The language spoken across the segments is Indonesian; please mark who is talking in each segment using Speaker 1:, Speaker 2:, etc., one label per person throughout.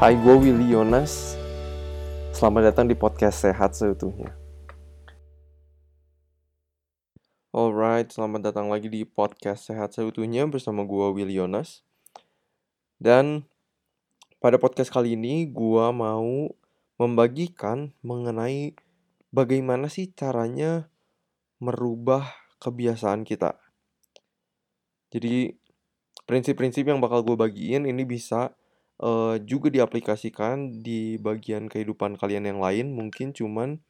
Speaker 1: Hai, gue Willy Yonas. Selamat datang di podcast Sehat Seutuhnya. Alright, selamat datang lagi di podcast Sehat Seutuhnya bersama gue Willy Yonas. Dan pada podcast kali ini gue mau membagikan mengenai bagaimana sih caranya merubah kebiasaan kita. Jadi prinsip-prinsip yang bakal gue bagiin ini bisa uh, juga diaplikasikan di bagian kehidupan kalian yang lain mungkin cuman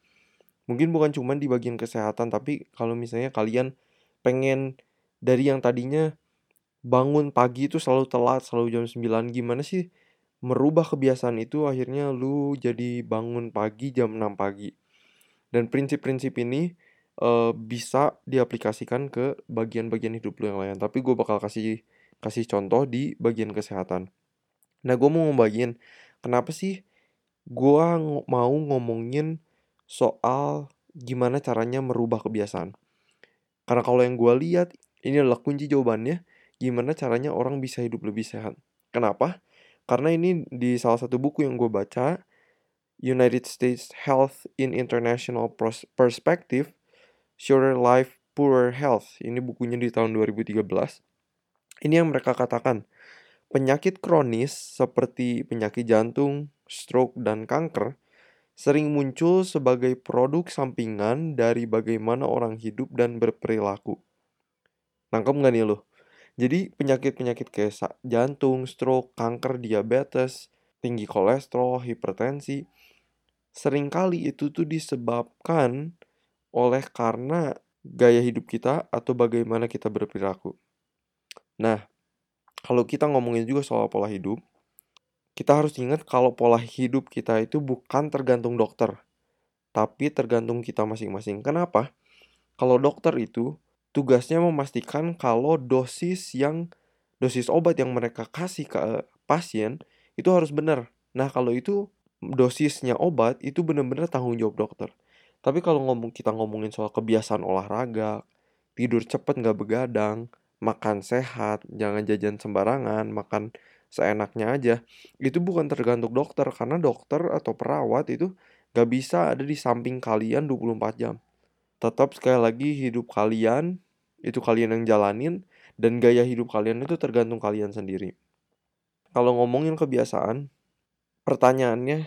Speaker 1: mungkin bukan cuman di bagian kesehatan tapi kalau misalnya kalian pengen dari yang tadinya bangun pagi itu selalu telat selalu jam 9 gimana sih merubah kebiasaan itu? Akhirnya lu jadi bangun pagi jam 6 pagi. Dan prinsip-prinsip ini uh, bisa diaplikasikan ke bagian-bagian hidup lu yang lain. Tapi gue bakal kasih kasih contoh di bagian kesehatan Nah, gue mau ngebagiin kenapa sih gue mau ngomongin soal gimana caranya merubah kebiasaan. Karena kalau yang gue lihat, ini adalah kunci jawabannya, gimana caranya orang bisa hidup lebih sehat. Kenapa? Karena ini di salah satu buku yang gue baca, United States Health in International Perspective, Shorter Life, Poorer Health. Ini bukunya di tahun 2013. Ini yang mereka katakan, Penyakit kronis seperti penyakit jantung, stroke, dan kanker sering muncul sebagai produk sampingan dari bagaimana orang hidup dan berperilaku. Nangkep nggak nih lo? Jadi penyakit-penyakit kayak jantung, stroke, kanker, diabetes, tinggi kolesterol, hipertensi, sering kali itu tuh disebabkan oleh karena gaya hidup kita atau bagaimana kita berperilaku. Nah, kalau kita ngomongin juga soal pola hidup, kita harus ingat kalau pola hidup kita itu bukan tergantung dokter, tapi tergantung kita masing-masing. Kenapa? Kalau dokter itu tugasnya memastikan kalau dosis yang dosis obat yang mereka kasih ke pasien itu harus benar. Nah, kalau itu dosisnya obat itu benar-benar tanggung jawab dokter. Tapi kalau ngomong kita ngomongin soal kebiasaan olahraga, tidur cepet nggak begadang, makan sehat, jangan jajan sembarangan, makan seenaknya aja. Itu bukan tergantung dokter karena dokter atau perawat itu gak bisa ada di samping kalian 24 jam. Tetap sekali lagi hidup kalian itu kalian yang jalanin dan gaya hidup kalian itu tergantung kalian sendiri. Kalau ngomongin kebiasaan, pertanyaannya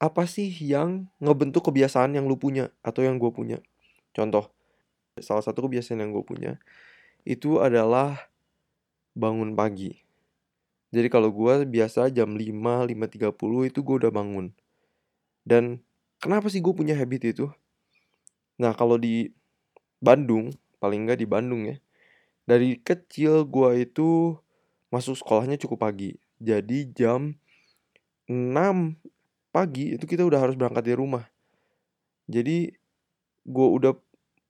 Speaker 1: apa sih yang ngebentuk kebiasaan yang lu punya atau yang gue punya? Contoh, salah satu kebiasaan yang gue punya itu adalah bangun pagi. Jadi kalau gue biasa jam 5, 5.30 itu gue udah bangun. Dan kenapa sih gue punya habit itu? Nah kalau di Bandung, paling nggak di Bandung ya. Dari kecil gue itu masuk sekolahnya cukup pagi. Jadi jam 6 pagi itu kita udah harus berangkat dari rumah. Jadi gue udah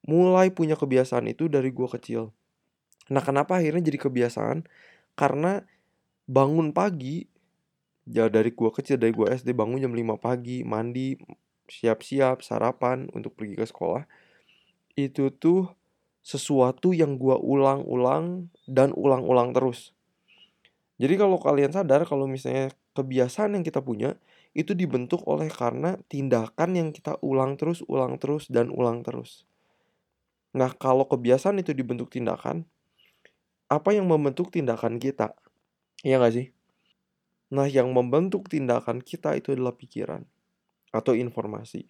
Speaker 1: mulai punya kebiasaan itu dari gue kecil. Nah, kenapa akhirnya jadi kebiasaan? Karena bangun pagi ya dari gua kecil dari gua SD bangun jam 5 pagi, mandi, siap-siap, sarapan untuk pergi ke sekolah. Itu tuh sesuatu yang gua ulang-ulang dan ulang-ulang terus. Jadi kalau kalian sadar kalau misalnya kebiasaan yang kita punya itu dibentuk oleh karena tindakan yang kita ulang terus, ulang terus dan ulang terus. Nah, kalau kebiasaan itu dibentuk tindakan, apa yang membentuk tindakan kita. Iya gak sih? Nah, yang membentuk tindakan kita itu adalah pikiran atau informasi.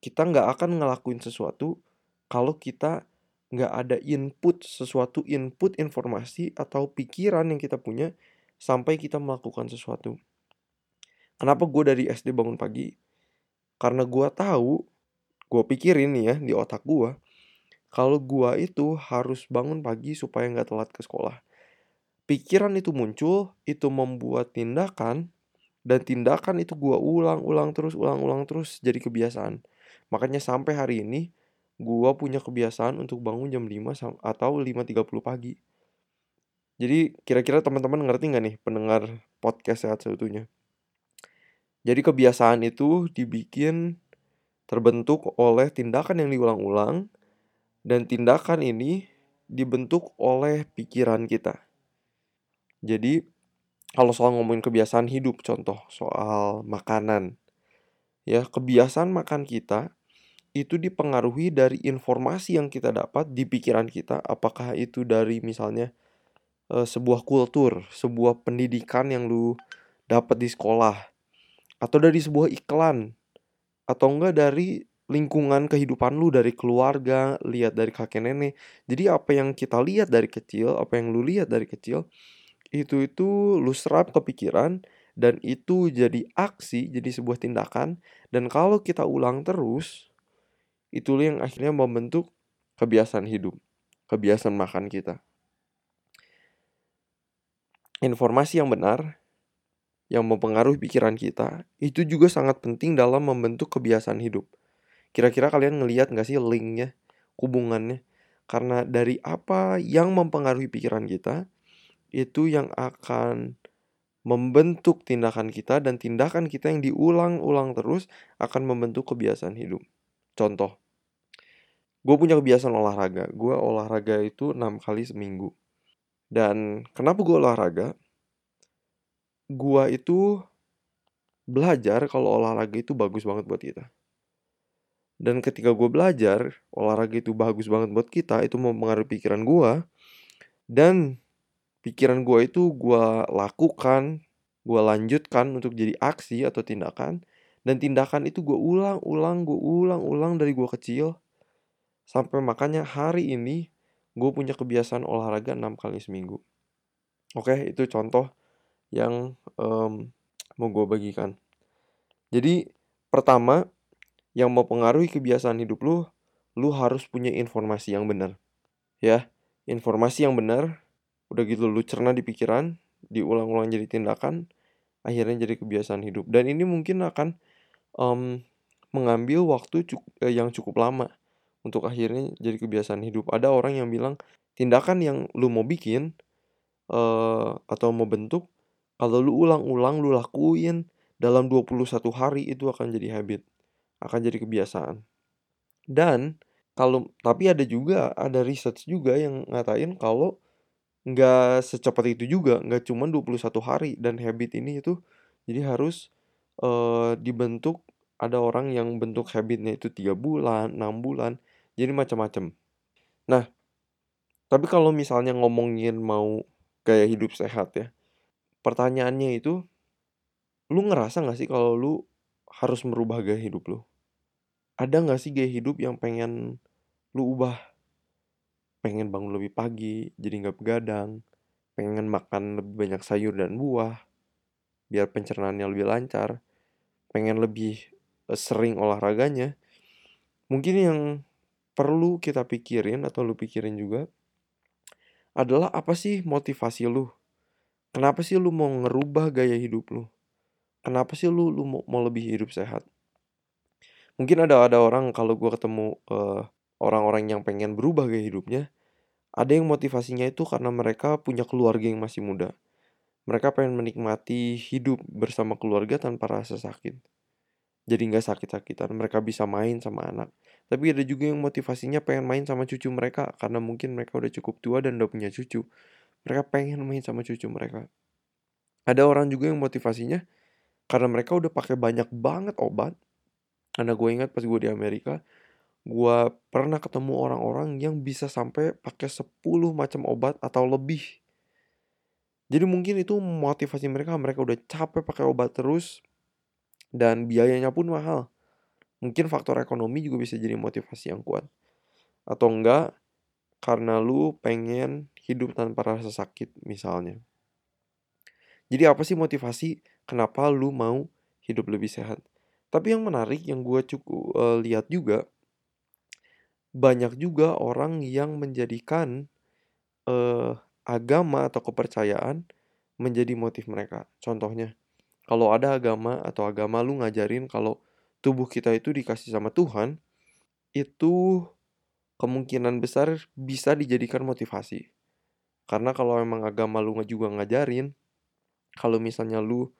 Speaker 1: Kita nggak akan ngelakuin sesuatu kalau kita nggak ada input sesuatu input informasi atau pikiran yang kita punya sampai kita melakukan sesuatu. Kenapa gue dari SD bangun pagi? Karena gue tahu, gue pikirin nih ya di otak gue, kalau gua itu harus bangun pagi supaya nggak telat ke sekolah. Pikiran itu muncul, itu membuat tindakan, dan tindakan itu gua ulang-ulang terus, ulang-ulang terus jadi kebiasaan. Makanya sampai hari ini, gua punya kebiasaan untuk bangun jam 5 atau 5.30 pagi. Jadi kira-kira teman-teman ngerti nggak nih pendengar podcast sehat seutuhnya? Jadi kebiasaan itu dibikin terbentuk oleh tindakan yang diulang-ulang dan tindakan ini dibentuk oleh pikiran kita. Jadi, kalau soal ngomongin kebiasaan hidup, contoh soal makanan. Ya, kebiasaan makan kita itu dipengaruhi dari informasi yang kita dapat di pikiran kita, apakah itu dari misalnya uh, sebuah kultur, sebuah pendidikan yang lu dapat di sekolah, atau dari sebuah iklan, atau enggak dari lingkungan kehidupan lu dari keluarga, lihat dari kakek nenek. Jadi apa yang kita lihat dari kecil, apa yang lu lihat dari kecil, itu itu lu serap ke pikiran dan itu jadi aksi, jadi sebuah tindakan dan kalau kita ulang terus itu yang akhirnya membentuk kebiasaan hidup, kebiasaan makan kita. Informasi yang benar yang mempengaruhi pikiran kita itu juga sangat penting dalam membentuk kebiasaan hidup. Kira-kira kalian ngelihat nggak sih linknya, hubungannya? Karena dari apa yang mempengaruhi pikiran kita, itu yang akan membentuk tindakan kita dan tindakan kita yang diulang-ulang terus akan membentuk kebiasaan hidup. Contoh, gue punya kebiasaan olahraga. Gue olahraga itu enam kali seminggu. Dan kenapa gue olahraga? Gue itu belajar kalau olahraga itu bagus banget buat kita. Dan ketika gue belajar, olahraga itu bagus banget buat kita, itu mempengaruhi pikiran gue. Dan pikiran gue itu gue lakukan, gue lanjutkan untuk jadi aksi atau tindakan, dan tindakan itu gue ulang-ulang, gue ulang-ulang dari gue kecil, sampai makanya hari ini gue punya kebiasaan olahraga 6 kali seminggu. Oke, itu contoh yang um, mau gue bagikan. Jadi pertama yang mau pengaruhi kebiasaan hidup lu, lu harus punya informasi yang benar. Ya, informasi yang benar udah gitu lu cerna di pikiran diulang-ulang jadi tindakan akhirnya jadi kebiasaan hidup. Dan ini mungkin akan um, mengambil waktu cukup, eh, yang cukup lama untuk akhirnya jadi kebiasaan hidup. Ada orang yang bilang tindakan yang lu mau bikin uh, atau mau bentuk kalau lu ulang-ulang lu lakuin dalam 21 hari itu akan jadi habit akan jadi kebiasaan dan kalau tapi ada juga ada research juga yang ngatain kalau nggak secepat itu juga, nggak cuma 21 hari dan habit ini itu jadi harus uh, dibentuk ada orang yang bentuk habitnya itu tiga bulan, enam bulan, jadi macam-macam. Nah, tapi kalau misalnya ngomongin mau gaya hidup sehat ya, pertanyaannya itu, lu ngerasa nggak sih kalau lu harus merubah gaya hidup lu? Ada nggak sih gaya hidup yang pengen lu ubah? Pengen bangun lebih pagi jadi nggak begadang pengen makan lebih banyak sayur dan buah biar pencernaannya lebih lancar pengen lebih eh, sering olahraganya. Mungkin yang perlu kita pikirin atau lu pikirin juga adalah apa sih motivasi lu? Kenapa sih lu mau ngerubah gaya hidup lu kenapa sih lu lu mau, mau lebih hidup sehat mungkin ada ada orang kalau gue ketemu uh, orang-orang yang pengen berubah gaya hidupnya ada yang motivasinya itu karena mereka punya keluarga yang masih muda. Mereka pengen menikmati hidup bersama keluarga tanpa rasa sakit. Jadi nggak sakit-sakitan, mereka bisa main sama anak. Tapi ada juga yang motivasinya pengen main sama cucu mereka karena mungkin mereka udah cukup tua dan udah punya cucu. Mereka pengen main sama cucu mereka. Ada orang juga yang motivasinya karena mereka udah pakai banyak banget obat. Karena gue ingat pas gue di Amerika, gue pernah ketemu orang-orang yang bisa sampai pakai 10 macam obat atau lebih. Jadi mungkin itu motivasi mereka, mereka udah capek pakai obat terus dan biayanya pun mahal. Mungkin faktor ekonomi juga bisa jadi motivasi yang kuat. Atau enggak karena lu pengen hidup tanpa rasa sakit misalnya. Jadi apa sih motivasi kenapa lu mau hidup lebih sehat? Tapi yang menarik yang gue cukup uh, lihat juga banyak juga orang yang menjadikan uh, agama atau kepercayaan menjadi motif mereka. Contohnya, kalau ada agama atau agama lu ngajarin kalau tubuh kita itu dikasih sama Tuhan, itu kemungkinan besar bisa dijadikan motivasi. Karena kalau emang agama lu juga ngajarin, kalau misalnya lu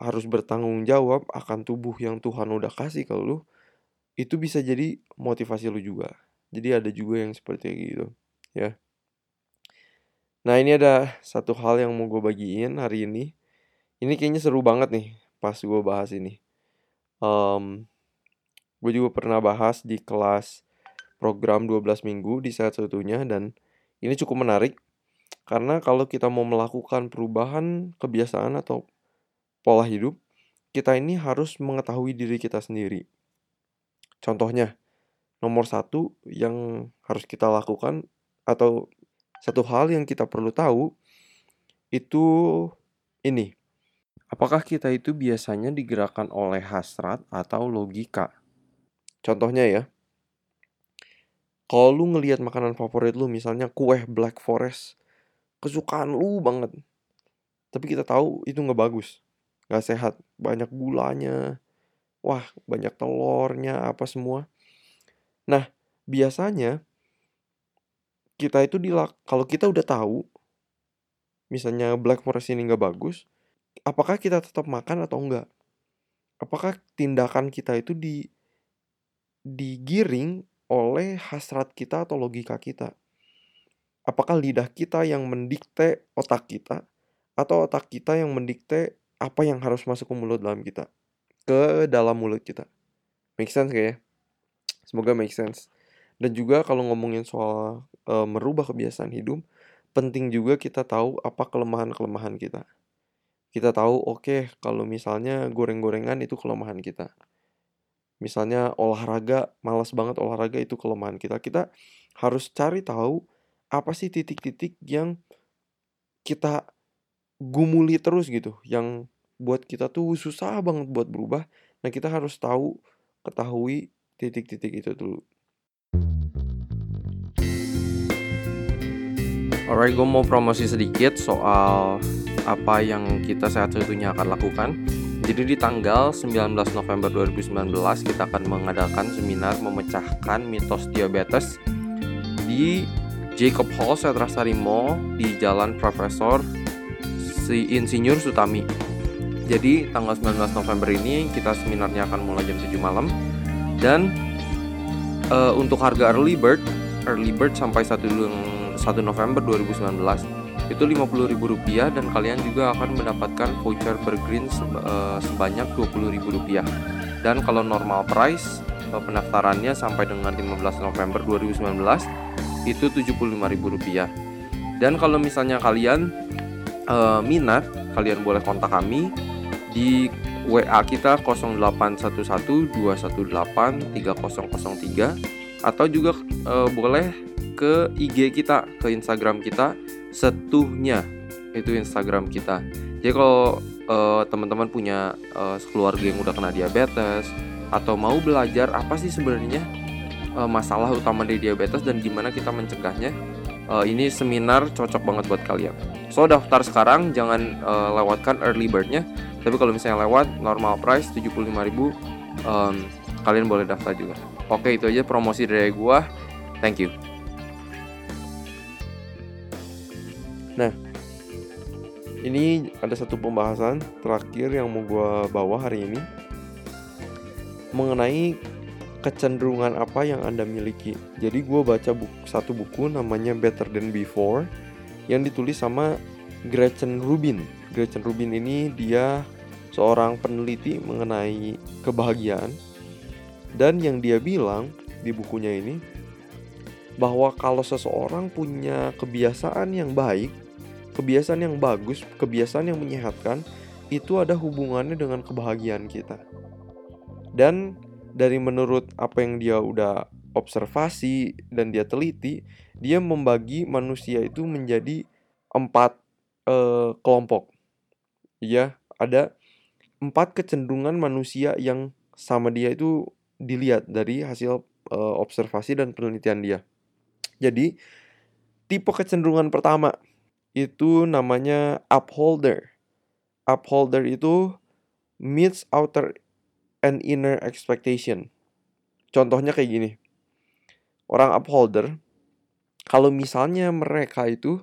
Speaker 1: harus bertanggung jawab akan tubuh yang Tuhan udah kasih ke lu, itu bisa jadi motivasi lu juga jadi ada juga yang seperti gitu ya Nah ini ada satu hal yang mau gue bagiin hari ini. Ini kayaknya seru banget nih pas gue bahas ini. Um, gue juga pernah bahas di kelas program 12 minggu di saat satunya dan ini cukup menarik karena kalau kita mau melakukan perubahan kebiasaan atau pola hidup, kita ini harus mengetahui diri kita sendiri. Contohnya, nomor satu yang harus kita lakukan atau satu hal yang kita perlu tahu itu ini. Apakah kita itu biasanya digerakkan oleh hasrat atau logika? Contohnya ya, kalau lu ngelihat makanan favorit lu misalnya kue Black Forest, kesukaan lu banget. Tapi kita tahu itu nggak bagus. Nggak sehat. Banyak gulanya. Wah banyak telurnya apa semua. Nah biasanya kita itu dilak kalau kita udah tahu misalnya black forest ini nggak bagus apakah kita tetap makan atau enggak apakah tindakan kita itu di digiring oleh hasrat kita atau logika kita apakah lidah kita yang mendikte otak kita atau otak kita yang mendikte apa yang harus masuk ke mulut dalam kita ke dalam mulut kita? Make sense kayak ya? semoga make sense. Dan juga kalau ngomongin soal e, merubah kebiasaan hidup penting juga kita tahu apa kelemahan-kelemahan kita. Kita tahu oke okay, kalau misalnya goreng-gorengan itu kelemahan kita. Misalnya olahraga malas banget olahraga itu kelemahan kita. Kita harus cari tahu apa sih titik-titik yang kita gumuli terus gitu yang buat kita tuh susah banget buat berubah nah kita harus tahu ketahui titik-titik itu dulu Alright, gue mau promosi sedikit soal apa yang kita saat satunya akan lakukan. Jadi di tanggal 19 November 2019 kita akan mengadakan seminar memecahkan mitos diabetes di Jacob Hall Setrasari Mall di Jalan Profesor si Insinyur Sutami. Jadi tanggal 19 November ini kita seminarnya akan mulai jam 7 malam dan uh, untuk harga early bird early bird sampai 1 1 November 2019 itu Rp50.000 dan kalian juga akan mendapatkan voucher bergreen uh, sebanyak Rp20.000 dan kalau normal price uh, pendaftarannya sampai dengan 15 November 2019 itu Rp75.000 dan kalau misalnya kalian uh, minat, kalian boleh kontak kami di WA kita 081121183003 atau juga uh, boleh ke IG kita, ke Instagram kita setuhnya. Itu Instagram kita. Jadi kalau uh, teman-teman punya uh, keluarga yang udah kena diabetes atau mau belajar apa sih sebenarnya uh, masalah utama dari diabetes dan gimana kita mencegahnya, uh, ini seminar cocok banget buat kalian. So daftar sekarang jangan uh, lewatkan early birdnya. Tapi kalau misalnya lewat normal price 75.000 um, kalian boleh daftar juga. Oke, itu aja promosi dari gua. Thank you. Nah, ini ada satu pembahasan terakhir yang mau gua bawa hari ini mengenai kecenderungan apa yang Anda miliki. Jadi gue baca buku, satu buku namanya Better Than Before yang ditulis sama Gretchen Rubin. Gretchen Rubin ini dia seorang peneliti mengenai kebahagiaan dan yang dia bilang di bukunya ini bahwa kalau seseorang punya kebiasaan yang baik, kebiasaan yang bagus, kebiasaan yang menyehatkan, itu ada hubungannya dengan kebahagiaan kita. Dan dari menurut apa yang dia udah observasi dan dia teliti, dia membagi manusia itu menjadi empat uh, kelompok. Ya, ada empat kecenderungan manusia yang sama dia itu dilihat dari hasil uh, observasi dan penelitian dia. Jadi, tipe kecenderungan pertama itu namanya upholder. Upholder itu meets outer and inner expectation. Contohnya kayak gini. Orang upholder kalau misalnya mereka itu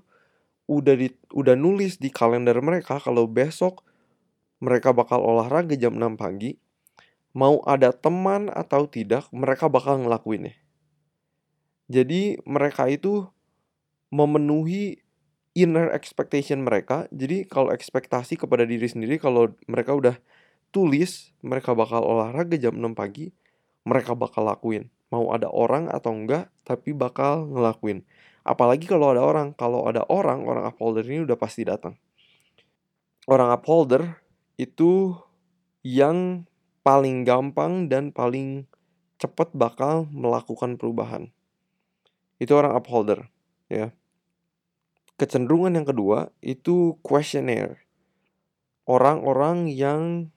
Speaker 1: udah di, udah nulis di kalender mereka kalau besok mereka bakal olahraga jam 6 pagi, mau ada teman atau tidak, mereka bakal ngelakuinnya. Jadi mereka itu memenuhi inner expectation mereka. Jadi kalau ekspektasi kepada diri sendiri kalau mereka udah tulis mereka bakal olahraga jam 6 pagi, mereka bakal lakuin. Mau ada orang atau enggak, tapi bakal ngelakuin. Apalagi kalau ada orang. Kalau ada orang, orang upholder ini udah pasti datang. Orang upholder itu yang paling gampang dan paling cepat bakal melakukan perubahan. Itu orang upholder, ya kecenderungan yang kedua itu questionnaire. Orang-orang yang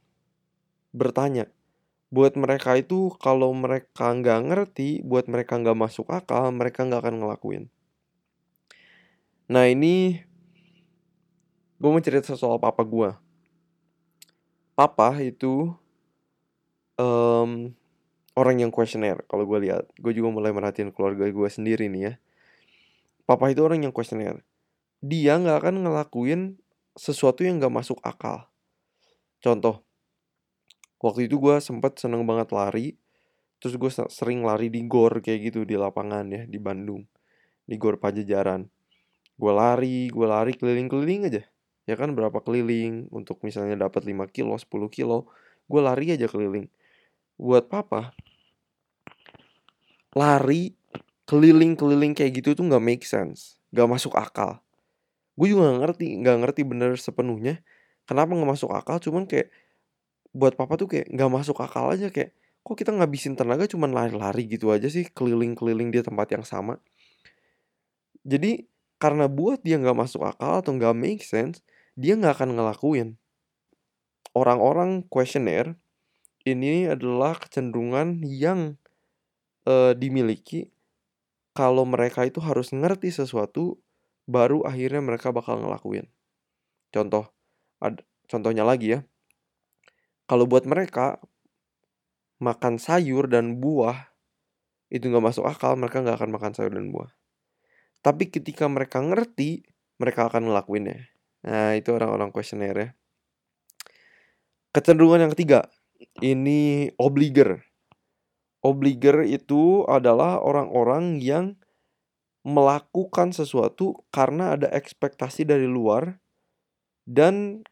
Speaker 1: bertanya. Buat mereka itu kalau mereka nggak ngerti, buat mereka nggak masuk akal, mereka nggak akan ngelakuin. Nah ini gue mau cerita soal papa gue. Papa itu um, orang yang questionnaire kalau gue lihat. Gue juga mulai merhatiin keluarga gue sendiri nih ya. Papa itu orang yang questionnaire dia nggak akan ngelakuin sesuatu yang nggak masuk akal. Contoh, waktu itu gue sempet seneng banget lari, terus gue sering lari di gor kayak gitu di lapangan ya di Bandung, di gor Pajajaran. Gue lari, gue lari keliling-keliling aja, ya kan berapa keliling untuk misalnya dapat 5 kilo, 10 kilo, gue lari aja keliling. Buat papa, lari keliling-keliling kayak gitu tuh nggak make sense, nggak masuk akal gue juga gak ngerti nggak ngerti bener sepenuhnya kenapa nggak masuk akal cuman kayak buat papa tuh kayak nggak masuk akal aja kayak kok kita ngabisin tenaga cuman lari-lari gitu aja sih keliling-keliling di tempat yang sama jadi karena buat dia nggak masuk akal atau nggak make sense dia nggak akan ngelakuin orang-orang questionnaire ini adalah kecenderungan yang uh, dimiliki kalau mereka itu harus ngerti sesuatu baru akhirnya mereka bakal ngelakuin. Contoh, ad, contohnya lagi ya. Kalau buat mereka makan sayur dan buah itu nggak masuk akal, mereka nggak akan makan sayur dan buah. Tapi ketika mereka ngerti, mereka akan ngelakuinnya. Nah, itu orang-orang kuesioner ya. Kecenderungan yang ketiga, ini obliger. Obliger itu adalah orang-orang yang melakukan sesuatu karena ada ekspektasi dari luar dan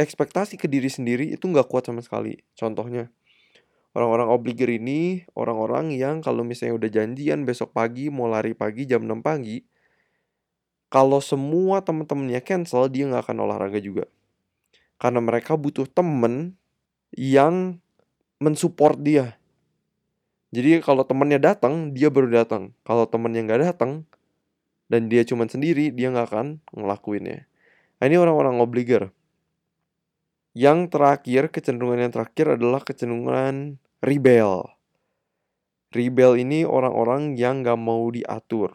Speaker 1: ekspektasi ke diri sendiri itu nggak kuat sama sekali. Contohnya, orang-orang obliger ini orang-orang yang kalau misalnya udah janjian besok pagi mau lari pagi jam 6 pagi, kalau semua temen-temennya cancel dia nggak akan olahraga juga. Karena mereka butuh temen yang mensupport dia jadi kalau temennya datang, dia baru datang. Kalau temennya nggak datang dan dia cuma sendiri, dia nggak akan ngelakuinnya. Nah, ini orang-orang obliger. Yang terakhir, kecenderungan yang terakhir adalah kecenderungan rebel. Rebel ini orang-orang yang nggak mau diatur.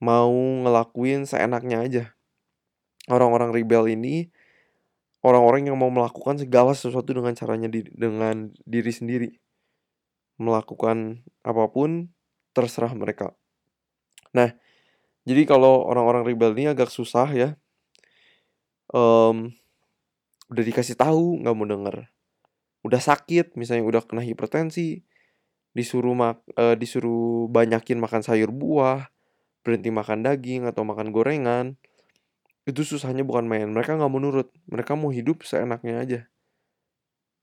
Speaker 1: Mau ngelakuin seenaknya aja. Orang-orang rebel ini orang-orang yang mau melakukan segala sesuatu dengan caranya di, dengan diri sendiri melakukan apa pun terserah mereka. Nah, jadi kalau orang-orang rebel ini agak susah ya. Um, udah dikasih tahu nggak mau denger. Udah sakit, misalnya udah kena hipertensi, disuruh mak uh, disuruh banyakin makan sayur buah, berhenti makan daging atau makan gorengan. Itu susahnya bukan main. Mereka nggak mau nurut. Mereka mau hidup seenaknya aja.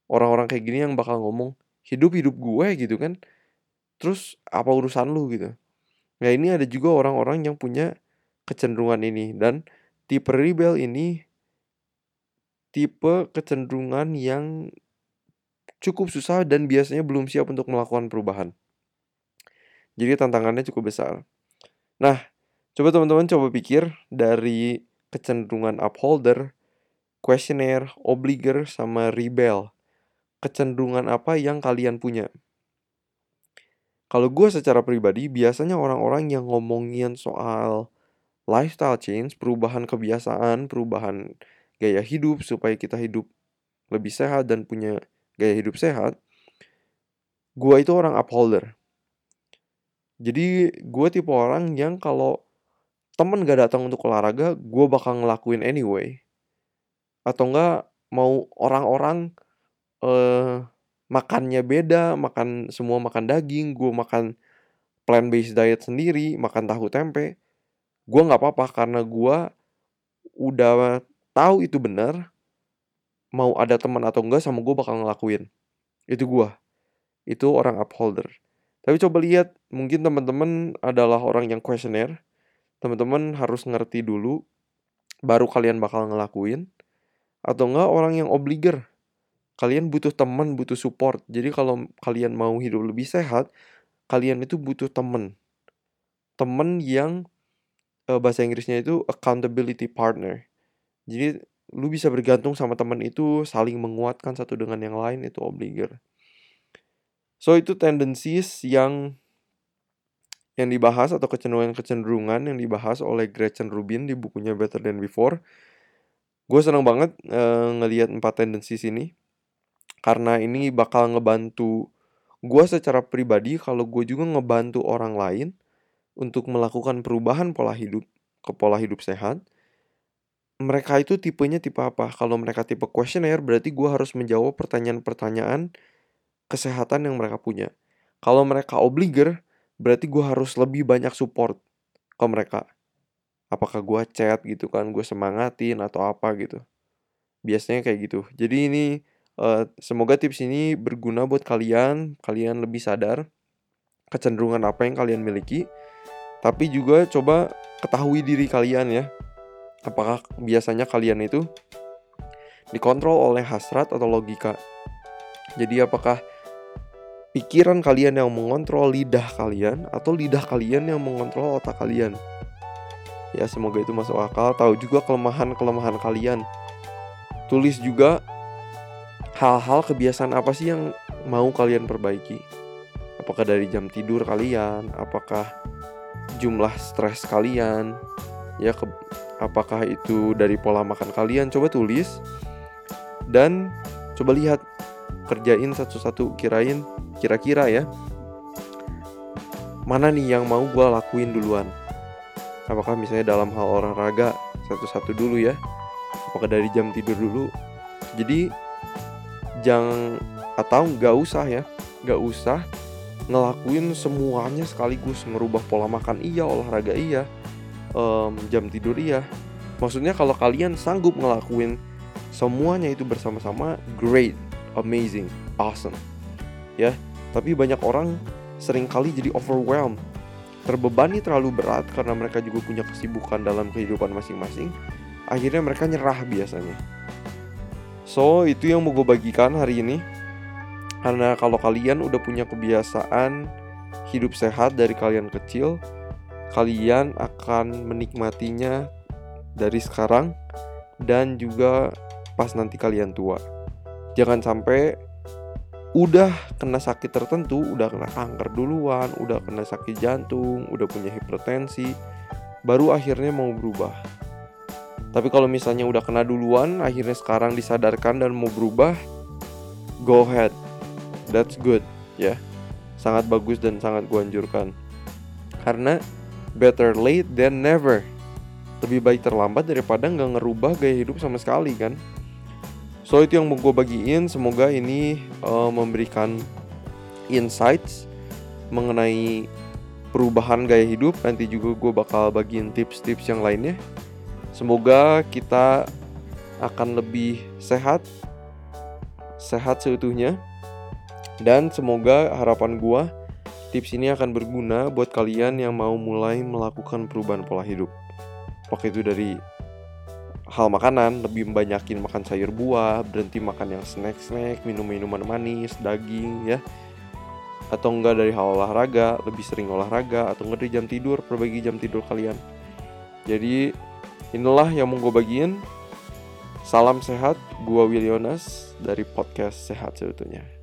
Speaker 1: Orang-orang kayak gini yang bakal ngomong, hidup hidup gue gitu kan terus apa urusan lu gitu nah ini ada juga orang-orang yang punya kecenderungan ini dan tipe rebel ini tipe kecenderungan yang cukup susah dan biasanya belum siap untuk melakukan perubahan. Jadi tantangannya cukup besar. Nah, coba teman-teman coba pikir dari kecenderungan upholder, questionnaire, obliger, sama rebel kecenderungan apa yang kalian punya. Kalau gue secara pribadi, biasanya orang-orang yang ngomongin soal lifestyle change, perubahan kebiasaan, perubahan gaya hidup supaya kita hidup lebih sehat dan punya gaya hidup sehat, gue itu orang upholder. Jadi gue tipe orang yang kalau temen gak datang untuk olahraga, gue bakal ngelakuin anyway. Atau enggak mau orang-orang uh, makannya beda, makan semua makan daging, gue makan plant based diet sendiri, makan tahu tempe. gue nggak apa-apa karena gue udah tahu itu benar mau ada teman atau enggak sama gue bakal ngelakuin. Itu gue itu orang upholder. Tapi coba lihat mungkin teman-teman adalah orang yang questionnaire. Teman-teman harus ngerti dulu baru kalian bakal ngelakuin. Atau enggak orang yang obliger kalian butuh teman butuh support. Jadi kalau kalian mau hidup lebih sehat kalian itu butuh teman. Teman yang uh, bahasa Inggrisnya itu accountability partner jadi lu bisa bergantung sama teman itu saling menguatkan satu dengan yang lain itu obliger so itu tendencies yang yang dibahas atau kecenderungan-kecenderungan yang dibahas oleh Gretchen Rubin di bukunya Better Than Before. Gue senang banget uh, ngelihat empat tendensi ini karena ini bakal ngebantu gue secara pribadi kalau gue juga ngebantu orang lain untuk melakukan perubahan pola hidup ke pola hidup sehat. Mereka itu tipenya tipe apa? Kalau mereka tipe questionnaire berarti gue harus menjawab pertanyaan-pertanyaan kesehatan yang mereka punya. Kalau mereka obliger, berarti gue harus lebih banyak support ke mereka. Apakah gue chat gitu kan gue semangatin atau apa gitu. Biasanya kayak gitu. Jadi ini uh, semoga tips ini berguna buat kalian kalian lebih sadar kecenderungan apa yang kalian miliki. Tapi juga coba ketahui diri kalian ya apakah biasanya kalian itu dikontrol oleh hasrat atau logika jadi apakah pikiran kalian yang mengontrol lidah kalian atau lidah kalian yang mengontrol otak kalian. Ya semoga itu masuk akal. Tahu juga kelemahan-kelemahan kalian. Tulis juga hal-hal kebiasaan apa sih yang mau kalian perbaiki. Apakah dari jam tidur kalian, apakah jumlah stres kalian, ya ke, apakah itu dari pola makan kalian. Coba tulis. Dan coba lihat. Kerjain satu-satu. Kirain. Kira-kira ya. Mana nih yang mau gue lakuin duluan? Apakah misalnya dalam hal olahraga satu-satu dulu ya? Apakah dari jam tidur dulu? Jadi jangan atau nggak usah ya. Nggak usah ngelakuin semuanya sekaligus ngerubah pola makan. Iya olahraga iya um, jam tidur iya maksudnya kalau kalian sanggup ngelakuin semuanya itu bersama-sama great amazing awesome ya tapi banyak orang sering kali jadi overwhelmed, terbebani terlalu berat karena mereka juga punya kesibukan dalam kehidupan masing-masing. Akhirnya mereka nyerah biasanya. So, itu yang mau gue bagikan hari ini. Karena kalau kalian udah punya kebiasaan hidup sehat dari kalian kecil, kalian akan menikmatinya dari sekarang dan juga pas nanti kalian tua. Jangan sampai udah kena sakit tertentu, udah kena kanker duluan, udah kena sakit jantung, udah punya hipertensi, baru akhirnya mau berubah. Tapi kalau misalnya udah kena duluan, akhirnya sekarang disadarkan dan mau berubah, go ahead. That's good, ya. Sangat bagus dan sangat gue anjurkan. Karena better late than never. Lebih baik terlambat daripada nggak ngerubah gaya hidup sama sekali kan. So itu yang mau gue bagiin. Semoga ini uh, memberikan insights mengenai perubahan gaya hidup. Nanti juga gue bakal bagiin tips-tips yang lainnya. Semoga kita akan lebih sehat, sehat seutuhnya. Dan semoga harapan gue tips ini akan berguna buat kalian yang mau mulai melakukan perubahan pola hidup. Apakah itu dari hal makanan lebih membanyakin makan sayur buah berhenti makan yang snack snack minum minuman manis daging ya. Atau enggak dari hal olahraga lebih sering olahraga atau enggak dari jam tidur perbaiki jam tidur kalian. Jadi inilah yang mau gue bagiin. Salam sehat gua Wilionas dari podcast sehat sebetulnya